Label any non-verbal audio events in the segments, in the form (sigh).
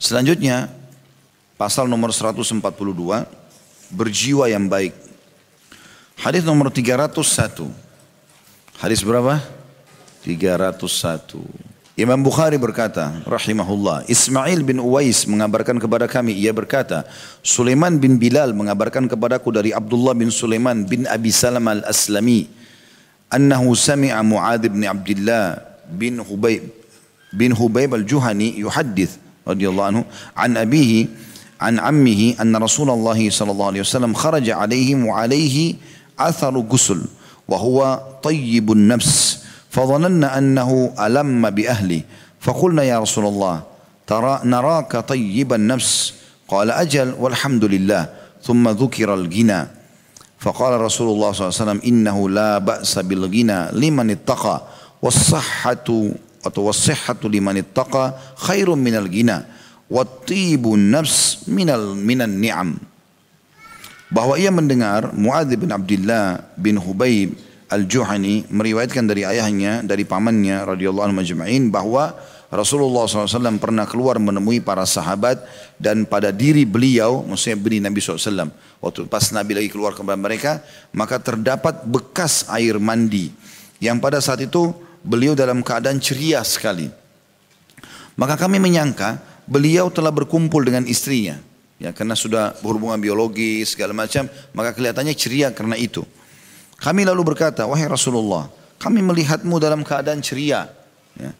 Selanjutnya, pasal nomor 142, berjiwa yang baik. Hadis nomor 301. Hadis berapa? 301. Imam Bukhari berkata, rahimahullah, Ismail bin Uwais mengabarkan kepada kami, ia berkata, Sulaiman bin Bilal mengabarkan kepadaku dari Abdullah bin Sulaiman bin Abi Salam al-Aslami, annahu sami'a Mu'ad bin Abdullah bin Hubayb bin Hubayb al-Juhani yuhaddith radhiyallahu anhu an abihi an ammihi anna Rasulullah sallallahu alaihi wasallam kharaja alaihim wa alaihi atharu ghusl wa huwa tayyibun nafs فظننا أنه ألم بأهله. فقلنا يا رسول الله ترى نراك طيب النفس؟ قال أجل والحمد لله. ثم ذكر الغنى. فقال رسول الله صلى الله عليه وسلم إنه لا بأس بالغنى لمن اتقى والصحة atau wasihhatu liman ittaqa khairum minal gina wattibun nafs minal minan ni'am bahwa ia mendengar Muadz bin Abdullah bin Hubaib Al-Juhani meriwayatkan dari ayahnya dari pamannya radhiyallahu anhu majma'in bahwa Rasulullah SAW pernah keluar menemui para sahabat dan pada diri beliau, maksudnya beri Nabi SAW. Waktu pas Nabi lagi keluar kepada mereka, maka terdapat bekas air mandi. Yang pada saat itu beliau dalam keadaan ceria sekali. Maka kami menyangka beliau telah berkumpul dengan istrinya. Ya, karena sudah berhubungan biologis segala macam, maka kelihatannya ceria karena itu. Kami lalu berkata, wahai Rasulullah, kami melihatmu dalam keadaan ceria. Ya.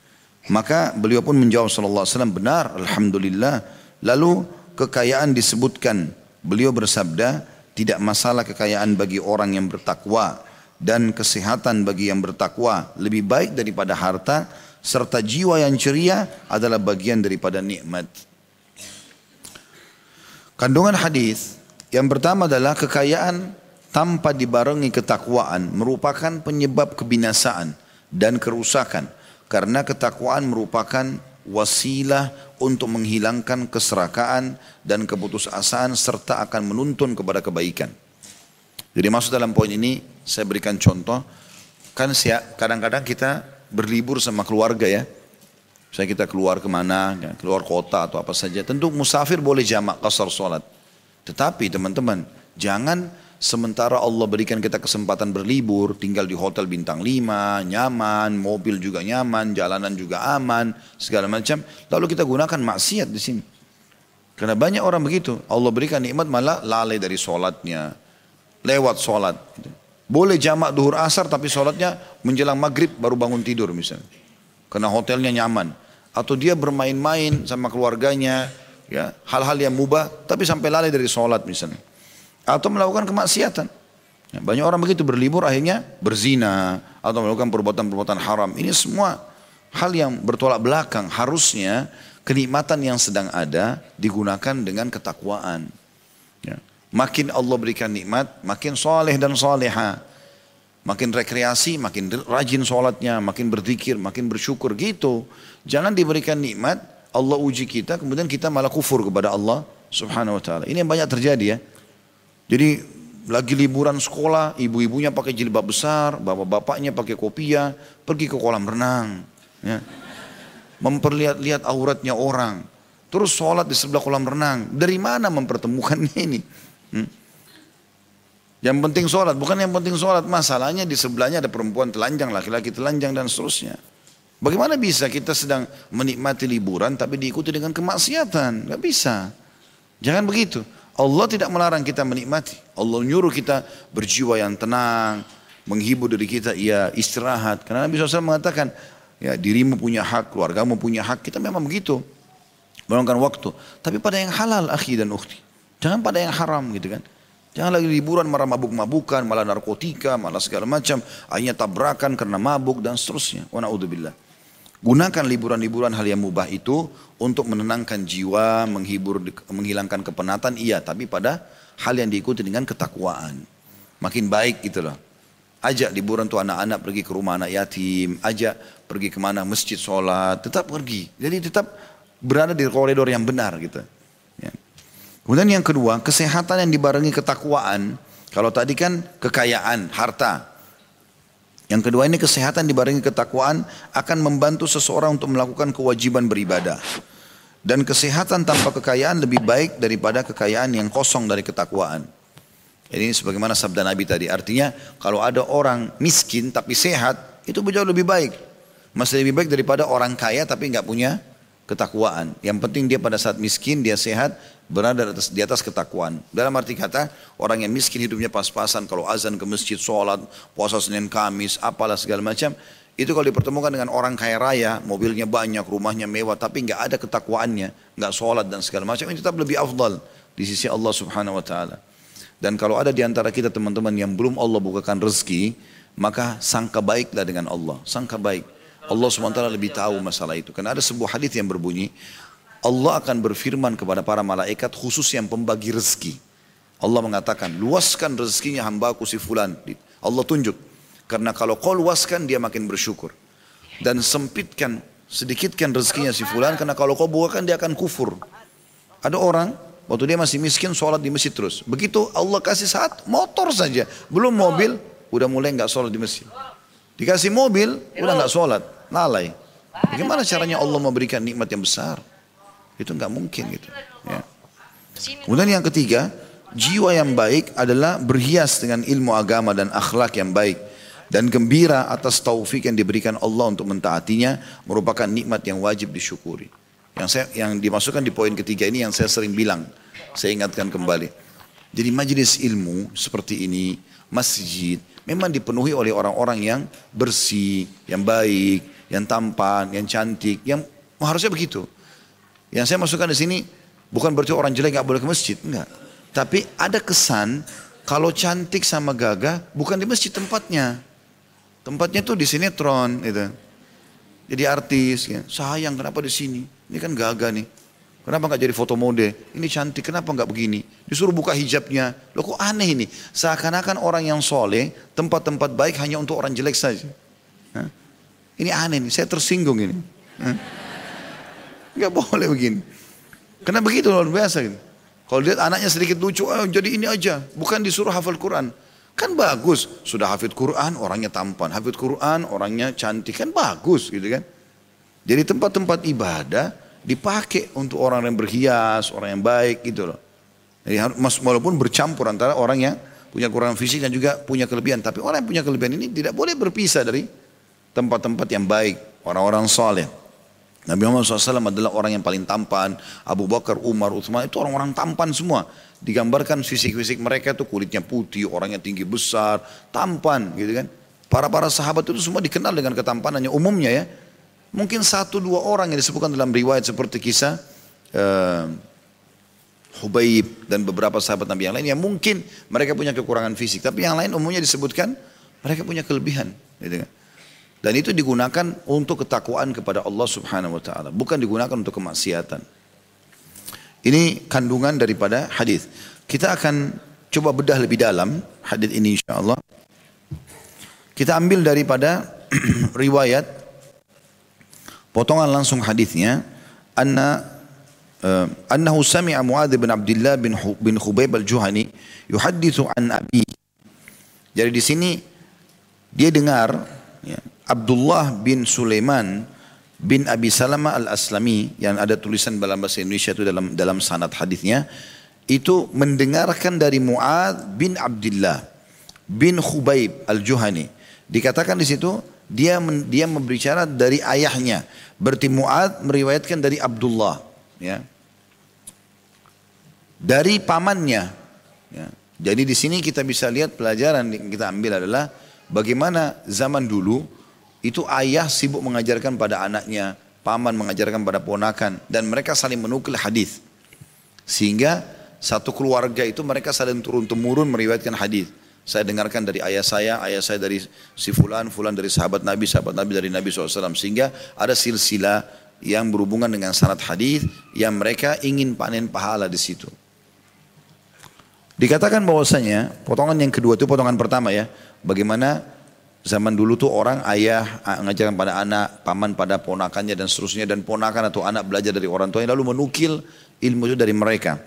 Maka beliau pun menjawab sallallahu alaihi wasallam, benar, alhamdulillah. Lalu kekayaan disebutkan. Beliau bersabda, tidak masalah kekayaan bagi orang yang bertakwa dan kesehatan bagi yang bertakwa lebih baik daripada harta serta jiwa yang ceria adalah bagian daripada nikmat. Kandungan hadis yang pertama adalah kekayaan tanpa dibarengi ketakwaan merupakan penyebab kebinasaan dan kerusakan karena ketakwaan merupakan wasilah untuk menghilangkan keserakaan dan keputusasaan serta akan menuntun kepada kebaikan. Jadi masuk dalam poin ini saya berikan contoh kan kadang-kadang kita berlibur sama keluarga ya. Saya kita keluar ke mana, ya, keluar kota atau apa saja. Tentu musafir boleh jamak kasar sholat. Tetapi teman-teman, jangan Sementara Allah berikan kita kesempatan berlibur, tinggal di hotel bintang 5, nyaman, mobil juga nyaman, jalanan juga aman, segala macam. Lalu kita gunakan maksiat di sini. Karena banyak orang begitu. Allah berikan nikmat malah lalai dari sholatnya. Lewat sholat. Boleh jamak duhur asar tapi sholatnya menjelang maghrib baru bangun tidur misalnya. Karena hotelnya nyaman. Atau dia bermain-main sama keluarganya. ya Hal-hal yang mubah tapi sampai lalai dari sholat misalnya atau melakukan kemaksiatan. Ya, banyak orang begitu berlibur akhirnya berzina atau melakukan perbuatan-perbuatan haram. Ini semua hal yang bertolak belakang. Harusnya kenikmatan yang sedang ada digunakan dengan ketakwaan. Makin Allah berikan nikmat, makin soleh dan soleha. Makin rekreasi, makin rajin sholatnya, makin berzikir, makin bersyukur gitu. Jangan diberikan nikmat, Allah uji kita, kemudian kita malah kufur kepada Allah subhanahu wa ta'ala. Ini yang banyak terjadi ya. Jadi lagi liburan sekolah, ibu-ibunya pakai jilbab besar, bapak-bapaknya pakai kopiah, pergi ke kolam renang. Ya. Memperlihat-lihat auratnya orang. Terus sholat di sebelah kolam renang. Dari mana mempertemukannya ini? Hmm? Yang penting sholat, bukan yang penting sholat. Masalahnya di sebelahnya ada perempuan telanjang, laki-laki telanjang dan seterusnya. Bagaimana bisa kita sedang menikmati liburan tapi diikuti dengan kemaksiatan? Gak bisa. Jangan begitu. Allah tidak melarang kita menikmati. Allah nyuruh kita berjiwa yang tenang, menghibur diri kita, ya istirahat. Karena Nabi SAW mengatakan, ya dirimu punya hak, keluargamu punya hak. Kita memang begitu. Meluangkan waktu. Tapi pada yang halal, akhi dan ukhti. Jangan pada yang haram gitu kan. Jangan lagi liburan marah mabuk-mabukan, malah narkotika, malah segala macam. Akhirnya tabrakan karena mabuk dan seterusnya. Wa na'udzubillah. Gunakan liburan-liburan hal yang mubah itu untuk menenangkan jiwa, menghibur, menghilangkan kepenatan, iya. Tapi pada hal yang diikuti dengan ketakwaan. Makin baik gitu loh. Ajak liburan tuh anak-anak pergi ke rumah anak yatim, ajak pergi ke mana masjid sholat, tetap pergi. Jadi tetap berada di koridor yang benar gitu. Ya. Kemudian yang kedua, kesehatan yang dibarengi ketakwaan. Kalau tadi kan kekayaan, harta. Yang kedua ini kesehatan dibarengi ketakwaan akan membantu seseorang untuk melakukan kewajiban beribadah. Dan kesehatan tanpa kekayaan lebih baik daripada kekayaan yang kosong dari ketakwaan. Ini sebagaimana sabda Nabi tadi. Artinya kalau ada orang miskin tapi sehat, itu jauh lebih baik. Masih lebih baik daripada orang kaya tapi nggak punya ketakwaan. Yang penting dia pada saat miskin, dia sehat, berada di atas, ketakwaan. Dalam arti kata, orang yang miskin hidupnya pas-pasan, kalau azan ke masjid, sholat, puasa Senin Kamis, apalah segala macam, itu kalau dipertemukan dengan orang kaya raya, mobilnya banyak, rumahnya mewah, tapi nggak ada ketakwaannya, nggak sholat dan segala macam, ini tetap lebih afdal di sisi Allah subhanahu wa ta'ala. Dan kalau ada di antara kita teman-teman yang belum Allah bukakan rezeki, maka sangka baiklah dengan Allah. Sangka baik. Allah SWT lebih tahu masalah itu. Karena ada sebuah hadis yang berbunyi, Allah akan berfirman kepada para malaikat khusus yang pembagi rezeki. Allah mengatakan, luaskan rezekinya hambaku si fulan. Allah tunjuk. Karena kalau kau luaskan, dia makin bersyukur. Dan sempitkan, sedikitkan rezekinya si fulan, karena kalau kau bukakan, dia akan kufur. Ada orang Waktu dia masih miskin sholat di masjid terus. Begitu Allah kasih saat motor saja. Belum mobil udah mulai nggak sholat di masjid. Dikasih mobil udah nggak sholat. Lalai. Bagaimana caranya Allah memberikan nikmat yang besar? Itu nggak mungkin gitu. Ya. Kemudian yang ketiga, jiwa yang baik adalah berhias dengan ilmu agama dan akhlak yang baik dan gembira atas taufik yang diberikan Allah untuk mentaatinya merupakan nikmat yang wajib disyukuri. Yang saya yang dimasukkan di poin ketiga ini yang saya sering bilang, saya ingatkan kembali. Jadi majelis ilmu seperti ini, masjid, memang dipenuhi oleh orang-orang yang bersih, yang baik, yang tampan, yang cantik, yang harusnya begitu. Yang saya masukkan di sini bukan berarti orang jelek nggak boleh ke masjid, enggak. Tapi ada kesan kalau cantik sama gagah bukan di masjid tempatnya. Tempatnya tuh di sinetron gitu. Jadi artis, ya. sayang kenapa di sini? Ini kan gagah nih. Kenapa nggak jadi foto mode? Ini cantik, kenapa nggak begini? Disuruh buka hijabnya. Loh kok aneh ini? Seakan-akan orang yang soleh, tempat-tempat baik hanya untuk orang jelek saja. Hah? Ini aneh nih, saya tersinggung ini. Hah? Nggak boleh begini. Karena begitu luar biasa. Gitu. Kalau lihat anaknya sedikit lucu, oh, jadi ini aja. Bukan disuruh hafal Quran. Kan bagus. Sudah hafid Quran, orangnya tampan. Hafid Quran, orangnya cantik. Kan bagus gitu kan. Jadi tempat-tempat ibadah dipakai untuk orang yang berhias, orang yang baik gitu loh. Jadi walaupun bercampur antara orang yang punya kekurangan fisik dan juga punya kelebihan. Tapi orang yang punya kelebihan ini tidak boleh berpisah dari tempat-tempat yang baik, orang-orang soleh. Nabi Muhammad SAW adalah orang yang paling tampan. Abu Bakar, Umar, Uthman itu orang-orang tampan semua. Digambarkan fisik-fisik mereka itu kulitnya putih, orangnya tinggi besar, tampan gitu kan. Para-para sahabat itu semua dikenal dengan ketampanannya umumnya ya. Mungkin satu dua orang yang disebutkan dalam riwayat seperti kisah uh, Hubaib dan beberapa sahabat Nabi yang lain yang mungkin mereka punya kekurangan fisik, tapi yang lain umumnya disebutkan mereka punya kelebihan. Gitu kan. Dan itu digunakan untuk ketakwaan kepada Allah Subhanahu wa taala, bukan digunakan untuk kemaksiatan. Ini kandungan daripada hadis. Kita akan coba bedah lebih dalam hadis ini insyaallah. Kita ambil daripada (clears throat) riwayat Potongan langsung hadisnya anna uh, annahu sami'a Muadz bin Abdullah bin bin Khubayb al-Juhani yuhadditsu an abi. Jadi di sini dia dengar ya, Abdullah bin Sulaiman bin Abi Salama al-Aslami yang ada tulisan dalam bahasa Indonesia itu dalam dalam sanad hadisnya itu mendengarkan dari Muad bin Abdullah bin Khubayb al-Juhani. Dikatakan di situ dia men, dia berbicara dari ayahnya. Berarti Muad meriwayatkan dari Abdullah, ya. Dari pamannya, ya. Jadi di sini kita bisa lihat pelajaran yang kita ambil adalah bagaimana zaman dulu itu ayah sibuk mengajarkan pada anaknya, paman mengajarkan pada ponakan dan mereka saling menukil hadis. Sehingga satu keluarga itu mereka saling turun temurun meriwayatkan hadis. Saya dengarkan dari ayah saya, ayah saya dari si fulan, fulan dari sahabat Nabi, sahabat Nabi dari Nabi SAW. Sehingga ada silsilah yang berhubungan dengan sanad hadis yang mereka ingin panen pahala di situ. Dikatakan bahwasanya potongan yang kedua itu potongan pertama ya, bagaimana zaman dulu tuh orang ayah mengajarkan pada anak, paman pada ponakannya dan seterusnya dan ponakan atau anak belajar dari orang tuanya lalu menukil ilmu itu dari mereka.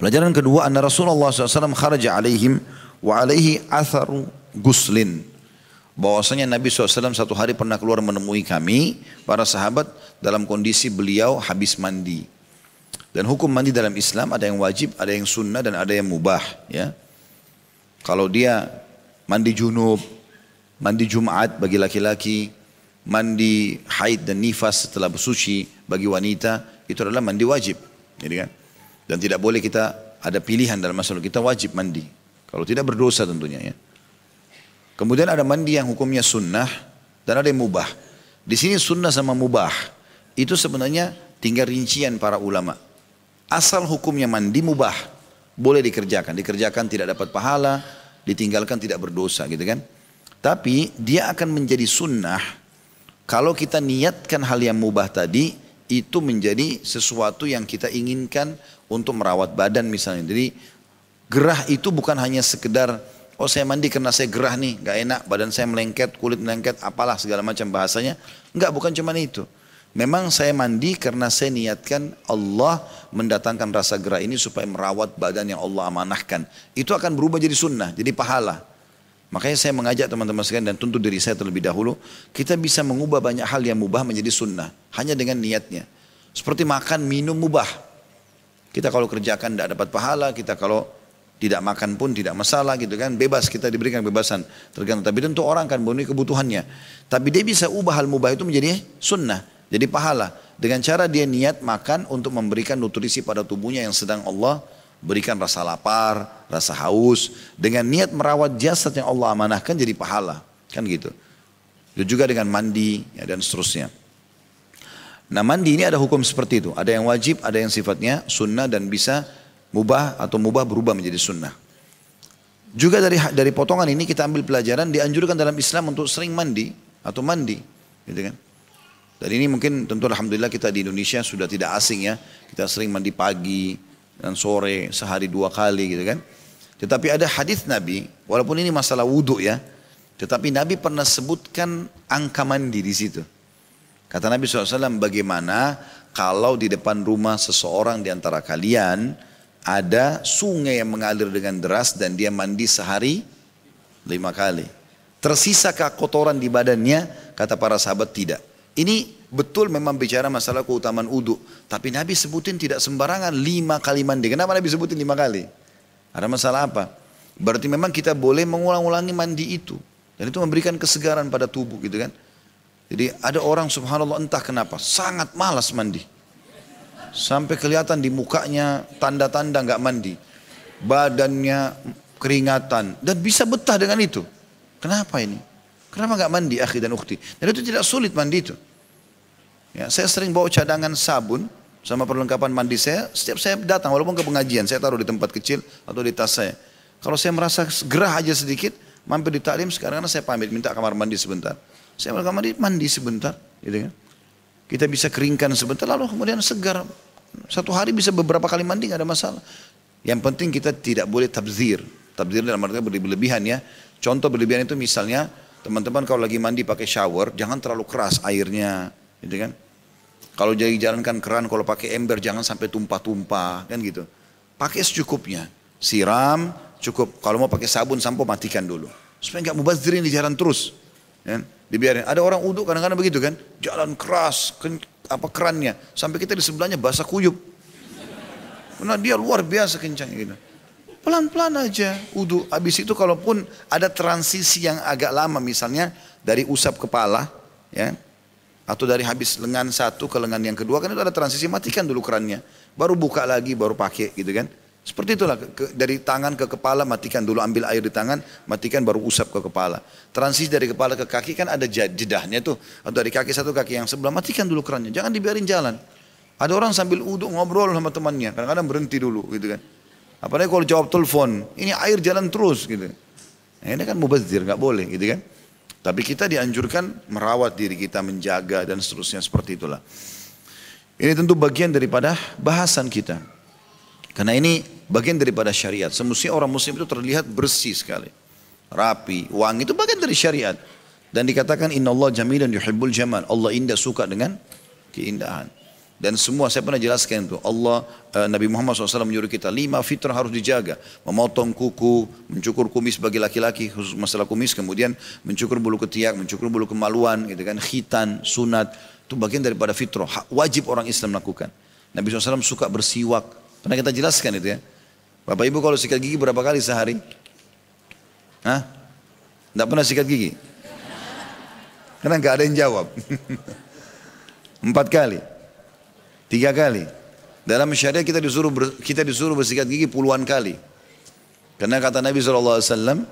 Pelajaran kedua, anna Rasulullah SAW kharaja alaihim wa alaihi atharu guslin. bahwasanya Nabi SAW satu hari pernah keluar menemui kami para sahabat dalam kondisi beliau habis mandi dan hukum mandi dalam Islam ada yang wajib ada yang sunnah dan ada yang mubah ya kalau dia mandi junub mandi Jumat bagi laki-laki mandi haid dan nifas setelah bersuci bagi wanita itu adalah mandi wajib jadi kan dan tidak boleh kita ada pilihan dalam masalah kita wajib mandi kalau tidak berdosa tentunya ya Kemudian ada mandi yang hukumnya sunnah dan ada yang mubah. Di sini sunnah sama mubah itu sebenarnya tinggal rincian para ulama. Asal hukumnya mandi mubah boleh dikerjakan, dikerjakan tidak dapat pahala, ditinggalkan tidak berdosa gitu kan. Tapi dia akan menjadi sunnah kalau kita niatkan hal yang mubah tadi itu menjadi sesuatu yang kita inginkan untuk merawat badan misalnya. Jadi gerah itu bukan hanya sekedar Oh saya mandi karena saya gerah nih, gak enak, badan saya melengket, kulit melengket, apalah segala macam bahasanya. Enggak, bukan cuma itu. Memang saya mandi karena saya niatkan Allah mendatangkan rasa gerah ini supaya merawat badan yang Allah amanahkan. Itu akan berubah jadi sunnah, jadi pahala. Makanya saya mengajak teman-teman sekalian dan tuntut diri saya terlebih dahulu. Kita bisa mengubah banyak hal yang mubah menjadi sunnah. Hanya dengan niatnya. Seperti makan, minum mubah. Kita kalau kerjakan tidak dapat pahala, kita kalau tidak makan pun tidak masalah gitu kan. Bebas kita diberikan kebebasan. Tergantung. Tapi tentu orang kan memenuhi kebutuhannya. Tapi dia bisa ubah hal mubah itu menjadi sunnah. Jadi pahala. Dengan cara dia niat makan untuk memberikan nutrisi pada tubuhnya yang sedang Allah berikan rasa lapar, rasa haus. Dengan niat merawat jasad yang Allah amanahkan jadi pahala. Kan gitu. Itu juga dengan mandi ya, dan seterusnya. Nah mandi ini ada hukum seperti itu. Ada yang wajib, ada yang sifatnya sunnah dan bisa mubah atau mubah berubah menjadi sunnah. Juga dari dari potongan ini kita ambil pelajaran dianjurkan dalam Islam untuk sering mandi atau mandi, gitu kan? Dan ini mungkin tentu alhamdulillah kita di Indonesia sudah tidak asing ya. Kita sering mandi pagi dan sore sehari dua kali gitu kan. Tetapi ada hadis Nabi, walaupun ini masalah wudhu ya, tetapi Nabi pernah sebutkan angka mandi di situ. Kata Nabi SAW, bagaimana kalau di depan rumah seseorang di antara kalian ada sungai yang mengalir dengan deras dan dia mandi sehari lima kali. Tersisakah kotoran di badannya? Kata para sahabat tidak. Ini betul memang bicara masalah keutamaan uduk. Tapi Nabi sebutin tidak sembarangan lima kali mandi. Kenapa Nabi sebutin lima kali? Ada masalah apa? Berarti memang kita boleh mengulang-ulangi mandi itu. Dan itu memberikan kesegaran pada tubuh gitu kan. Jadi ada orang subhanallah entah kenapa sangat malas mandi. Sampai kelihatan di mukanya tanda-tanda nggak mandi. Badannya keringatan. Dan bisa betah dengan itu. Kenapa ini? Kenapa nggak mandi akhi dan ukhti? Dan itu tidak sulit mandi itu. Ya, saya sering bawa cadangan sabun sama perlengkapan mandi saya. Setiap saya datang walaupun ke pengajian saya taruh di tempat kecil atau di tas saya. Kalau saya merasa gerah aja sedikit, mampir di taklim sekarang saya pamit minta kamar mandi sebentar. Saya kamar mandi, mandi sebentar, gitu kan. Kita bisa keringkan sebentar lalu kemudian segar. Satu hari bisa beberapa kali mandi nggak ada masalah. Yang penting kita tidak boleh tabzir. Tabzir dalam artinya berlebihan ya. Contoh berlebihan itu misalnya teman-teman kalau lagi mandi pakai shower jangan terlalu keras airnya, gitu kan? Kalau jadi jalankan keran kalau pakai ember jangan sampai tumpah-tumpah kan gitu. Pakai secukupnya. Siram cukup. Kalau mau pakai sabun sampo matikan dulu. Supaya nggak mubazirin di jalan terus. Ya, dibiarin. Ada orang uduk kadang-kadang begitu kan. Jalan keras, apa kerannya sampai kita di sebelahnya basah kuyup. Karena dia luar biasa kencang gitu. Pelan-pelan aja wudhu. Habis itu kalaupun ada transisi yang agak lama misalnya dari usap kepala ya atau dari habis lengan satu ke lengan yang kedua kan itu ada transisi matikan dulu kerannya. Baru buka lagi baru pakai gitu kan. Seperti itulah ke, dari tangan ke kepala matikan dulu ambil air di tangan matikan baru usap ke kepala. Transisi dari kepala ke kaki kan ada jedahnya tuh. Atau dari kaki satu kaki yang sebelah matikan dulu kerannya. Jangan dibiarin jalan. Ada orang sambil uduk ngobrol sama temannya. Kadang-kadang berhenti dulu gitu kan. Apalagi kalau jawab telepon. Ini air jalan terus gitu. Nah, ini kan mubazir nggak boleh gitu kan. Tapi kita dianjurkan merawat diri kita, menjaga dan seterusnya seperti itulah. Ini tentu bagian daripada bahasan kita. Karena ini bagian daripada syariat. Semestinya orang muslim itu terlihat bersih sekali. Rapi, wangi itu bagian dari syariat. Dan dikatakan inna Allah jamilan yuhibbul jamal. Allah indah suka dengan keindahan. Dan semua saya pernah jelaskan itu. Allah eh, Nabi Muhammad SAW menyuruh kita lima fitrah harus dijaga. Memotong kuku, mencukur kumis bagi laki-laki khusus masalah kumis, kemudian mencukur bulu ketiak, mencukur bulu kemaluan, gitu kan, khitan, sunat. Itu bagian daripada fitrah. Wajib orang Islam lakukan. Nabi SAW suka bersiwak. Pernah kita jelaskan itu ya. Bapak Ibu kalau sikat gigi berapa kali sehari? Hah? Tidak pernah sikat gigi? Karena nggak ada yang jawab. (laughs) Empat kali. Tiga kali. Dalam syariat kita disuruh ber, kita disuruh bersikat gigi puluhan kali. Karena kata Nabi SAW,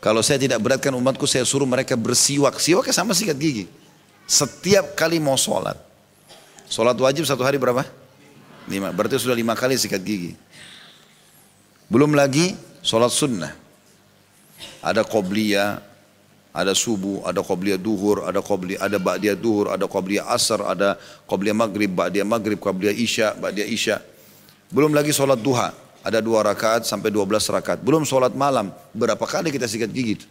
kalau saya tidak beratkan umatku, saya suruh mereka bersiwak. Siwaknya sama sikat gigi. Setiap kali mau sholat. Sholat wajib satu hari berapa? Lima. Berarti sudah lima kali sikat gigi. Belum lagi sholat sunnah. Ada qobliyah, ada subuh, ada qobliyah duhur, ada qobliyah, ada ba'diyah duhur, ada qobliyah asar, ada qobliyah maghrib, ba'diyah maghrib, qobliyah isya, ba'diyah isya. Belum lagi sholat duha, ada dua rakaat sampai dua belas rakaat. Belum sholat malam, berapa kali kita sikat gigi?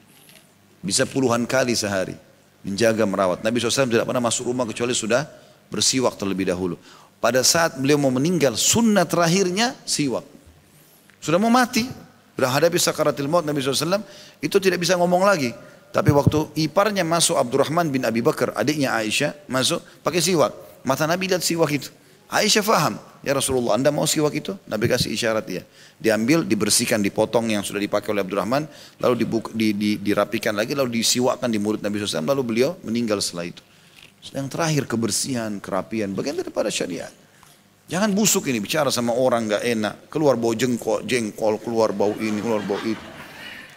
Bisa puluhan kali sehari. Menjaga merawat. Nabi SAW tidak pernah masuk rumah kecuali sudah bersiwak terlebih dahulu. Pada saat beliau mau meninggal, sunnah terakhirnya siwak. Sudah mau mati, berhadapi sakaratil maut Nabi SAW, itu tidak bisa ngomong lagi. Tapi waktu iparnya masuk Abdurrahman bin Abi Bakar, adiknya Aisyah, masuk pakai siwak. Mata Nabi lihat siwak itu. Aisyah faham, ya Rasulullah anda mau siwak itu? Nabi kasih isyarat dia. Diambil, dibersihkan, dipotong yang sudah dipakai oleh Abdurrahman, lalu dibuka, di, di, dirapikan lagi, lalu disiwakkan di mulut Nabi SAW, lalu beliau meninggal setelah itu. Yang terakhir kebersihan, kerapian, bagian daripada syariat. Jangan busuk ini bicara sama orang nggak enak, keluar bau jengkol, jengkol, keluar bau ini, keluar bau itu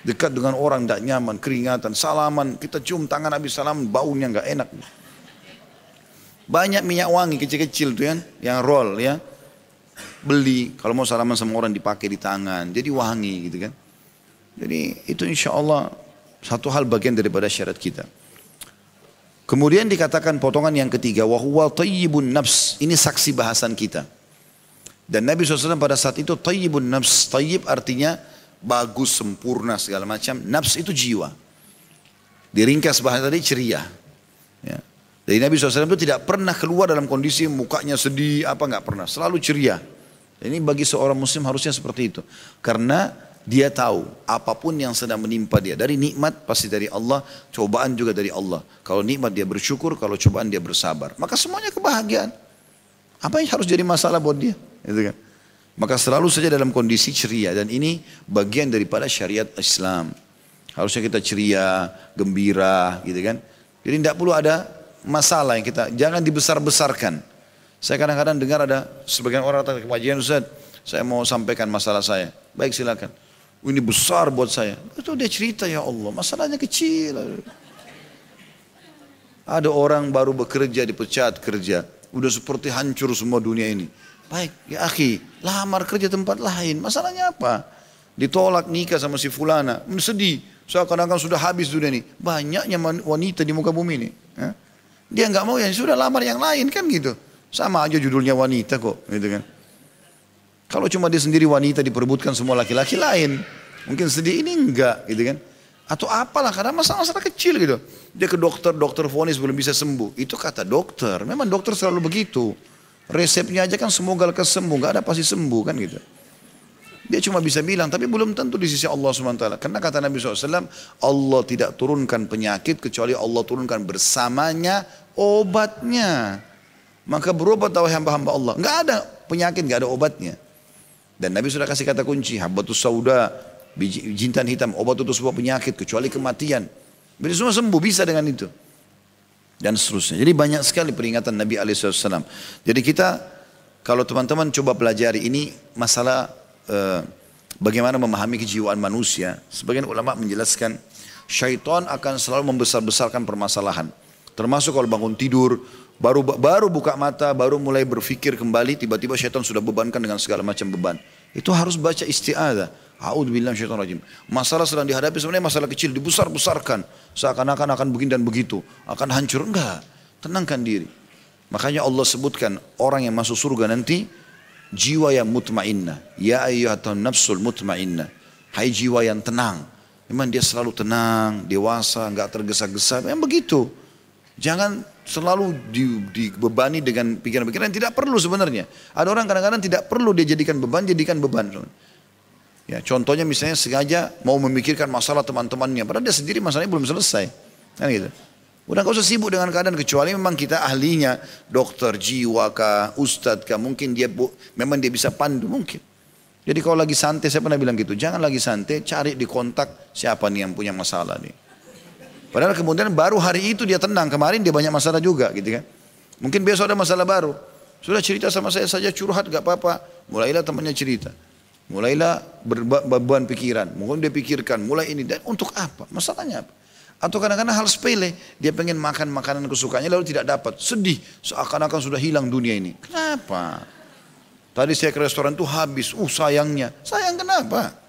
dekat dengan orang tidak nyaman, keringatan, salaman, kita cium tangan habis salam, baunya nggak enak. Banyak minyak wangi kecil-kecil tuh ya, yang roll ya. Beli, kalau mau salaman sama orang dipakai di tangan, jadi wangi gitu kan. Jadi itu insya Allah satu hal bagian daripada syarat kita. Kemudian dikatakan potongan yang ketiga, wahwa tayyibun nafs. Ini saksi bahasan kita. Dan Nabi SAW pada saat itu tayyibun nafs. Tayyib artinya bagus, sempurna segala macam. Nafs itu jiwa. Diringkas bahasa tadi ceria. Ya. Jadi Nabi SAW itu tidak pernah keluar dalam kondisi mukanya sedih, apa nggak pernah. Selalu ceria. Ini bagi seorang muslim harusnya seperti itu. Karena dia tahu apa pun yang sedang menimpa dia. Dari nikmat pasti dari Allah, cobaan juga dari Allah. Kalau nikmat dia bersyukur, kalau cobaan dia bersabar. Maka semuanya kebahagiaan. Apa yang harus jadi masalah buat dia? Gitu kan? Maka selalu saja dalam kondisi ceria dan ini bagian daripada syariat Islam. Harusnya kita ceria, gembira gitu kan. Jadi tidak perlu ada masalah yang kita, jangan dibesar-besarkan. Saya kadang-kadang dengar ada sebagian orang datang ke kajian Ustaz, saya mau sampaikan masalah saya. Baik silakan. Oh, ini besar buat saya. Itu dia cerita ya Allah, masalahnya kecil. Ada orang baru bekerja dipecat kerja, udah seperti hancur semua dunia ini. Baik, ya akhi, lamar kerja tempat lain. Masalahnya apa? Ditolak nikah sama si fulana. Sedih. Seakan-akan sudah habis dunia ini. Banyaknya wanita di muka bumi ini. Ya. Dia nggak mau ya sudah lamar yang lain kan gitu. Sama aja judulnya wanita kok, gitu kan. Kalau cuma dia sendiri wanita diperebutkan semua laki-laki lain, mungkin sedih ini enggak, gitu kan. Atau apalah karena masalah-masalah kecil gitu. Dia ke dokter, dokter vonis belum bisa sembuh. Itu kata dokter. Memang dokter selalu begitu. Resepnya aja kan semoga lekas sembuh, nggak ada pasti sembuh kan gitu. Dia cuma bisa bilang, tapi belum tentu di sisi Allah SWT. Karena kata Nabi SAW, Allah tidak turunkan penyakit kecuali Allah turunkan bersamanya obatnya. Maka berobat tahu hamba-hamba Allah. Nggak ada penyakit, nggak ada obatnya. Dan Nabi sudah kasih kata kunci, habbatus sauda, jintan hitam, obat itu sebuah penyakit kecuali kematian. Jadi semua sembuh bisa dengan itu dan seterusnya. Jadi banyak sekali peringatan Nabi Alaihissalam. Jadi kita kalau teman-teman coba pelajari ini masalah eh, bagaimana memahami kejiwaan manusia. Sebagian ulama menjelaskan syaitan akan selalu membesar-besarkan permasalahan. Termasuk kalau bangun tidur, baru baru buka mata, baru mulai berpikir kembali, tiba-tiba syaitan sudah bebankan dengan segala macam beban. Itu harus baca isti'adah. A'udzubillah syaitan rajim. Masalah sedang dihadapi sebenarnya masalah kecil dibesar-besarkan. Seakan-akan akan begini dan begitu. Akan hancur. Enggak. Tenangkan diri. Makanya Allah sebutkan orang yang masuk surga nanti jiwa yang mutmainnah. Ya ayyuhatan nafsul mutmainnah. Hai jiwa yang tenang. Memang dia selalu tenang, dewasa, enggak tergesa-gesa. Memang begitu. Jangan selalu dibebani dengan pikiran-pikiran yang tidak perlu sebenarnya. Ada orang kadang-kadang tidak perlu dia jadikan beban, jadikan beban. Ya, contohnya misalnya sengaja mau memikirkan masalah teman-temannya, padahal dia sendiri masalahnya belum selesai. Kan gitu. Udah gak usah sibuk dengan keadaan kecuali memang kita ahlinya dokter jiwa kah, ustadz kah, mungkin dia bu, memang dia bisa pandu mungkin. Jadi kalau lagi santai, saya pernah bilang gitu, jangan lagi santai, cari di kontak siapa nih yang punya masalah nih. Padahal kemudian baru hari itu dia tenang, kemarin dia banyak masalah juga gitu kan. Mungkin besok ada masalah baru. Sudah cerita sama saya saja curhat gak apa-apa. Mulailah temannya cerita. Mulailah beban pikiran. Mungkin dia pikirkan, mulai ini. Dan untuk apa? Masalahnya apa? Atau kadang-kadang hal sepele. Dia pengen makan makanan kesukaannya lalu tidak dapat. Sedih. Seakan-akan sudah hilang dunia ini. Kenapa? Tadi saya ke restoran tuh habis. Uh sayangnya. Sayang kenapa?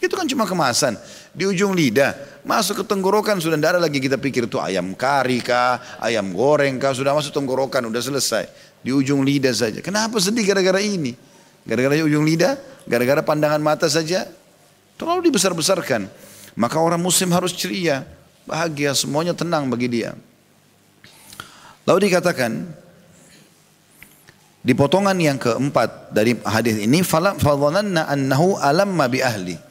Itu kan cuma kemasan. Di ujung lidah, masuk ke tenggorokan sudah tidak ada lagi kita pikir itu ayam kari kah, ayam goreng kah, sudah masuk tenggorokan, sudah selesai. Di ujung lidah saja. Kenapa sedih gara-gara ini? Gara-gara ujung lidah, gara-gara pandangan mata saja, terlalu dibesar-besarkan. Maka orang muslim harus ceria, bahagia, semuanya tenang bagi dia. Lalu dikatakan, di potongan yang keempat dari hadis ini, فَظَنَنَّ أَنَّهُ أَلَمَّ بِأَهْلِ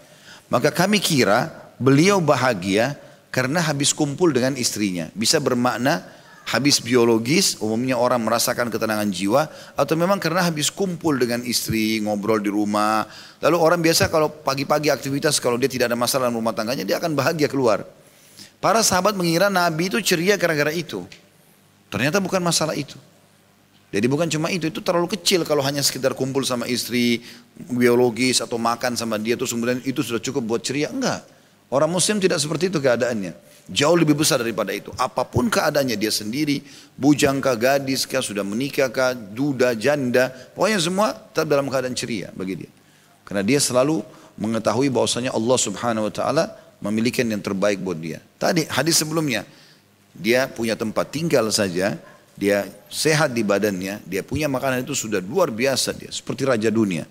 maka kami kira beliau bahagia karena habis kumpul dengan istrinya. Bisa bermakna habis biologis, umumnya orang merasakan ketenangan jiwa, atau memang karena habis kumpul dengan istri, ngobrol di rumah. Lalu orang biasa kalau pagi-pagi aktivitas, kalau dia tidak ada masalah dalam rumah tangganya, dia akan bahagia keluar. Para sahabat mengira Nabi itu ceria gara-gara itu. Ternyata bukan masalah itu. Jadi bukan cuma itu, itu terlalu kecil kalau hanya sekedar kumpul sama istri, biologis atau makan sama dia terus kemudian itu sudah cukup buat ceria. Enggak. Orang muslim tidak seperti itu keadaannya. Jauh lebih besar daripada itu. Apa pun keadaannya dia sendiri, bujang kah, gadis kah, sudah menikah kah, duda, janda, pokoknya semua tetap dalam keadaan ceria bagi dia. Karena dia selalu mengetahui bahwasanya Allah Subhanahu wa taala memiliki yang terbaik buat dia. Tadi hadis sebelumnya dia punya tempat tinggal saja dia sehat di badannya, dia punya makanan itu sudah luar biasa dia, seperti raja dunia.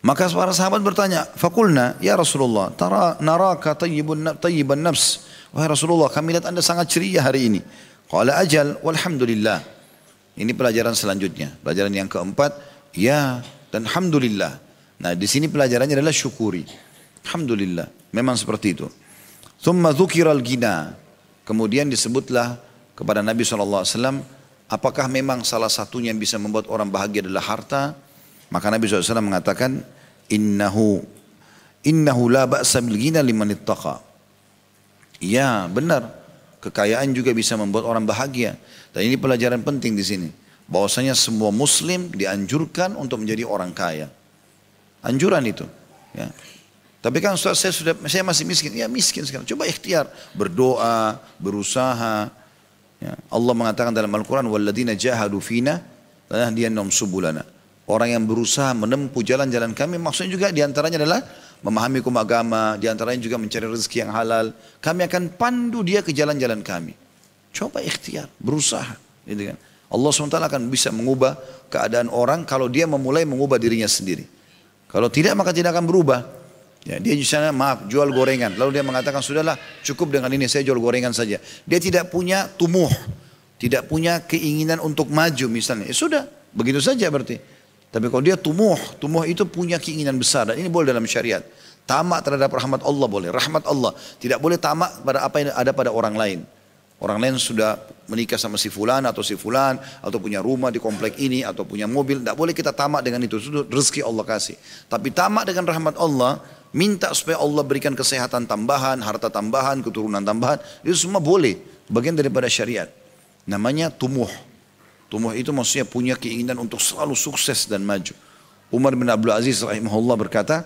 Maka para sahabat bertanya, "Fakulna, ya Rasulullah, tara naraka tayyibun tayyiban nafs." Wahai Rasulullah, kami lihat Anda sangat ceria hari ini. Qala ajal walhamdulillah. Ini pelajaran selanjutnya. Pelajaran yang keempat, ya dan alhamdulillah. Nah, di sini pelajarannya adalah syukuri. Alhamdulillah. Memang seperti itu. Thumma dhukiral gina. Kemudian disebutlah kepada Nabi SAW, apakah memang salah satunya yang bisa membuat orang bahagia adalah harta? Maka Nabi SAW mengatakan, innahu innahu la ba'sa bil ghina liman ittaqa. Ya, benar. Kekayaan juga bisa membuat orang bahagia. Dan ini pelajaran penting di sini. Bahwasanya semua muslim dianjurkan untuk menjadi orang kaya. Anjuran itu. Ya. Tapi kan saya sudah saya masih miskin. Ya miskin sekarang. Coba ikhtiar berdoa, berusaha, Ya. Allah mengatakan dalam Al-Quran, وَالَّذِينَ جَاهَدُوا فِينَا لَنَهْدِيَنَّهُمْ سُبُلَنَا Orang yang berusaha menempuh jalan-jalan kami, maksudnya juga diantaranya adalah memahami hukum agama, diantaranya juga mencari rezeki yang halal. Kami akan pandu dia ke jalan-jalan kami. Coba ikhtiar, berusaha. Gitu kan. Allah SWT akan bisa mengubah keadaan orang kalau dia memulai mengubah dirinya sendiri. Kalau tidak maka tidak akan berubah. Ya, dia di sana maaf jual gorengan. Lalu dia mengatakan sudahlah cukup dengan ini saya jual gorengan saja. Dia tidak punya tumuh, tidak punya keinginan untuk maju misalnya. Ya sudah, begitu saja berarti. Tapi kalau dia tumuh, tumuh itu punya keinginan besar dan ini boleh dalam syariat. Tamak terhadap rahmat Allah boleh, rahmat Allah. Tidak boleh tamak pada apa yang ada pada orang lain. Orang lain sudah menikah sama si fulan atau si fulan atau punya rumah di komplek ini atau punya mobil, tidak boleh kita tamak dengan itu. Itu rezeki Allah kasih. Tapi tamak dengan rahmat Allah, minta supaya Allah berikan kesehatan tambahan, harta tambahan, keturunan tambahan, itu semua boleh, bagian daripada syariat. Namanya tumuh. Tumuh itu maksudnya punya keinginan untuk selalu sukses dan maju. Umar bin Abdul Aziz rahimahullah berkata,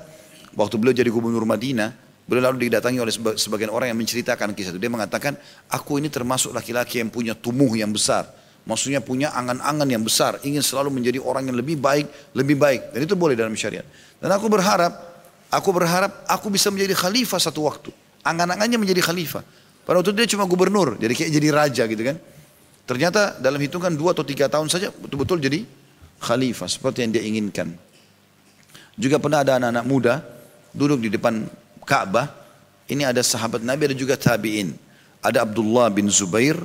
waktu beliau jadi gubernur Madinah, beliau lalu didatangi oleh sebagian orang yang menceritakan kisah itu. Dia mengatakan, aku ini termasuk laki-laki yang punya tumuh yang besar. Maksudnya punya angan-angan yang besar, ingin selalu menjadi orang yang lebih baik, lebih baik. Dan itu boleh dalam syariat. Dan aku berharap Aku berharap aku bisa menjadi khalifah satu waktu. Angan-angannya menjadi khalifah. Pada waktu itu dia cuma gubernur, jadi kayak jadi raja gitu kan. Ternyata dalam hitungan dua atau tiga tahun saja betul-betul jadi khalifah seperti yang dia inginkan. Juga pernah ada anak-anak muda duduk di depan Ka'bah. Ini ada sahabat Nabi, ada juga tabi'in. Ada Abdullah bin Zubair,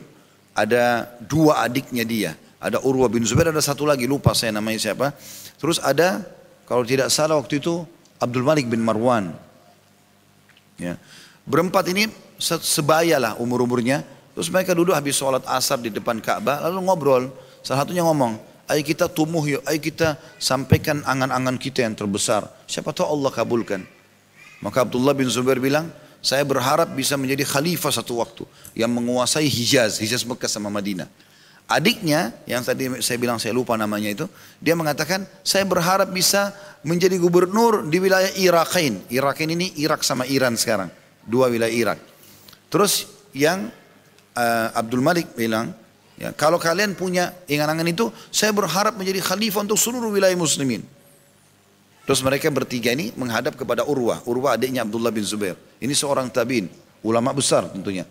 ada dua adiknya dia. Ada Urwa bin Zubair, ada satu lagi, lupa saya namanya siapa. Terus ada, kalau tidak salah waktu itu, Abdul Malik bin Marwan. Ya. Berempat ini sebaya lah umur-umurnya. Terus mereka duduk habis sholat asar di depan Ka'bah, lalu ngobrol. Salah satunya ngomong, ayo kita tumuh yuk, ayo kita sampaikan angan-angan kita yang terbesar. Siapa tahu Allah kabulkan. Maka Abdullah bin Zubair bilang, saya berharap bisa menjadi khalifah satu waktu yang menguasai Hijaz, Hijaz Mekah sama Madinah. Adiknya yang tadi saya bilang saya lupa namanya itu, dia mengatakan saya berharap bisa menjadi gubernur di wilayah Iraqin. Iraqin ini Irak sama Iran sekarang, dua wilayah Irak. Terus yang uh, Abdul Malik bilang, ya, kalau kalian punya ingat-ingat itu, saya berharap menjadi khalifah untuk seluruh wilayah muslimin. Terus mereka bertiga ini menghadap kepada Urwah. Urwah adiknya Abdullah bin Zubair. Ini seorang tabiin, ulama besar tentunya.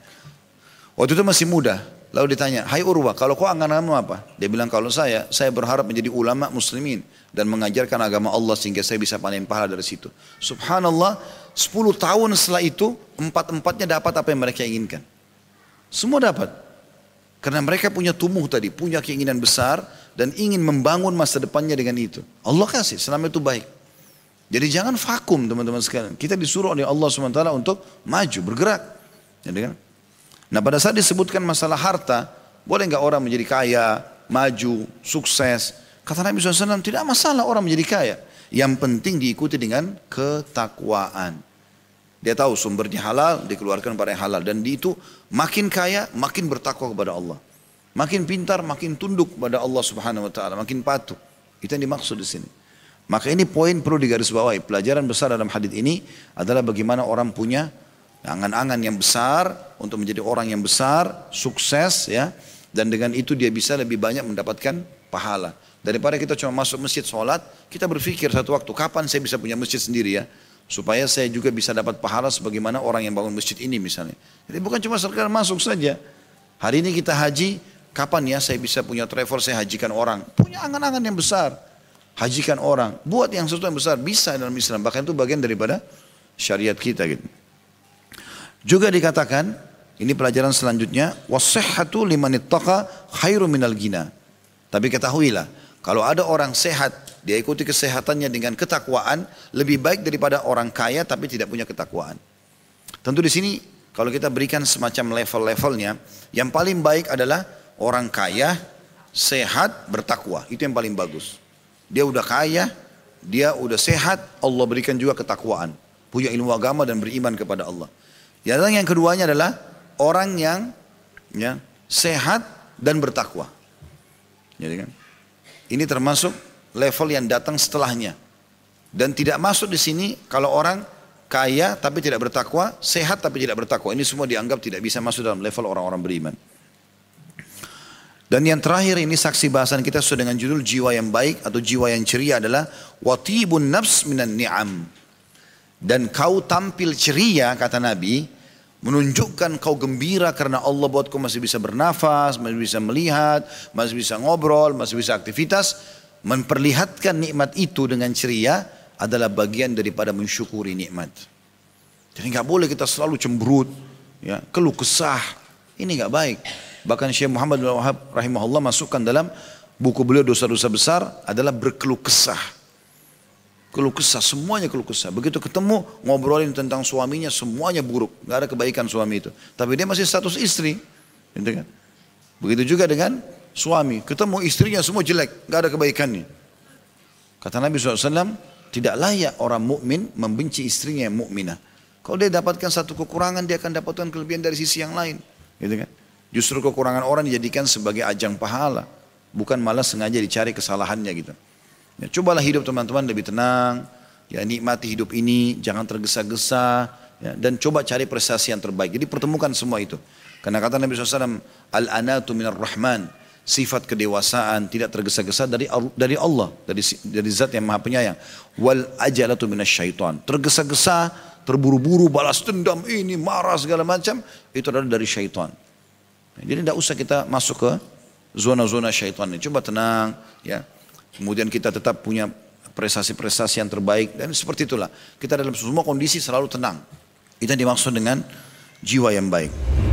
Waktu itu masih muda. Lalu ditanya, hai Urwah, kalau kau angan-anganmu apa? Dia bilang, kalau saya, saya berharap menjadi ulama muslimin. Dan mengajarkan agama Allah sehingga saya bisa panen pahala dari situ. Subhanallah, 10 tahun setelah itu, empat-empatnya dapat apa yang mereka inginkan. Semua dapat. Karena mereka punya tumuh tadi, punya keinginan besar dan ingin membangun masa depannya dengan itu. Allah kasih, selama itu baik. Jadi jangan vakum teman-teman sekalian. Kita disuruh oleh Allah SWT untuk maju, bergerak. Jadi kan? Nah pada saat disebutkan masalah harta, boleh nggak orang menjadi kaya, maju, sukses? Kata Nabi SAW, tidak masalah orang menjadi kaya. Yang penting diikuti dengan ketakwaan. Dia tahu sumbernya halal, dikeluarkan pada yang halal. Dan di itu makin kaya, makin bertakwa kepada Allah. Makin pintar, makin tunduk kepada Allah Subhanahu Wa Taala, makin patuh. Itu yang dimaksud di sini. Maka ini poin perlu digarisbawahi. Pelajaran besar dalam hadis ini adalah bagaimana orang punya angan-angan yang besar untuk menjadi orang yang besar, sukses ya. Dan dengan itu dia bisa lebih banyak mendapatkan pahala. Daripada kita cuma masuk masjid sholat, kita berpikir satu waktu, kapan saya bisa punya masjid sendiri ya. Supaya saya juga bisa dapat pahala sebagaimana orang yang bangun masjid ini misalnya. Jadi bukan cuma sekedar masuk saja. Hari ini kita haji, kapan ya saya bisa punya travel, saya hajikan orang. Punya angan-angan yang besar hajikan orang, buat yang sesuatu yang besar bisa dalam Islam. Bahkan itu bagian daripada syariat kita gitu. Juga dikatakan, ini pelajaran selanjutnya, wasihhatu liman ittaqa khairu minal gina. Tapi ketahuilah, kalau ada orang sehat, dia ikuti kesehatannya dengan ketakwaan, lebih baik daripada orang kaya tapi tidak punya ketakwaan. Tentu di sini kalau kita berikan semacam level-levelnya, yang paling baik adalah orang kaya, sehat, bertakwa. Itu yang paling bagus. Dia udah kaya, dia udah sehat, Allah berikan juga ketakwaan. Punya ilmu agama dan beriman kepada Allah. Yang yang keduanya adalah orang yang ya, sehat dan bertakwa. Jadi kan, ini termasuk level yang datang setelahnya. Dan tidak masuk di sini kalau orang kaya tapi tidak bertakwa, sehat tapi tidak bertakwa. Ini semua dianggap tidak bisa masuk dalam level orang-orang beriman. Dan yang terakhir ini saksi bahasan kita sesuai dengan judul jiwa yang baik atau jiwa yang ceria adalah watibun nafs minan ni'am. Dan kau tampil ceria kata Nabi menunjukkan kau gembira karena Allah buat kau masih bisa bernafas, masih bisa melihat, masih bisa ngobrol, masih bisa aktivitas. Memperlihatkan nikmat itu dengan ceria adalah bagian daripada mensyukuri nikmat. Jadi nggak boleh kita selalu cemberut, ya, keluh kesah. Ini nggak baik. Bahkan Syekh Muhammad bin Wahab rahimahullah masukkan dalam buku beliau dosa-dosa besar adalah berkeluh kesah. Keluh kesah, semuanya keluh kesah. Begitu ketemu ngobrolin tentang suaminya semuanya buruk. Gak ada kebaikan suami itu. Tapi dia masih status istri. Gitu kan? Begitu juga dengan suami. Ketemu istrinya semua jelek. Gak ada kebaikannya. Kata Nabi SAW, tidak layak orang mukmin membenci istrinya yang mukminah. Kalau dia dapatkan satu kekurangan, dia akan dapatkan kelebihan dari sisi yang lain. Gitu kan? Justru kekurangan orang dijadikan sebagai ajang pahala. Bukan malah sengaja dicari kesalahannya gitu. Ya, cobalah hidup teman-teman lebih tenang. Ya, nikmati hidup ini, jangan tergesa-gesa. Ya, dan coba cari prestasi yang terbaik. Jadi pertemukan semua itu. Karena kata Nabi SAW, Al-anatu minar rahman. Sifat kedewasaan tidak tergesa-gesa dari dari Allah, dari dari zat yang maha penyayang. Wal ajalatu syaitan. Tergesa-gesa, terburu-buru, balas dendam ini, marah segala macam, itu adalah dari syaitan. Jadi tidak usah kita masuk ke zona-zona syaitan ini. Coba tenang, ya. Kemudian kita tetap punya prestasi-prestasi yang terbaik dan seperti itulah. Kita dalam semua kondisi selalu tenang. Itu yang dimaksud dengan jiwa yang baik.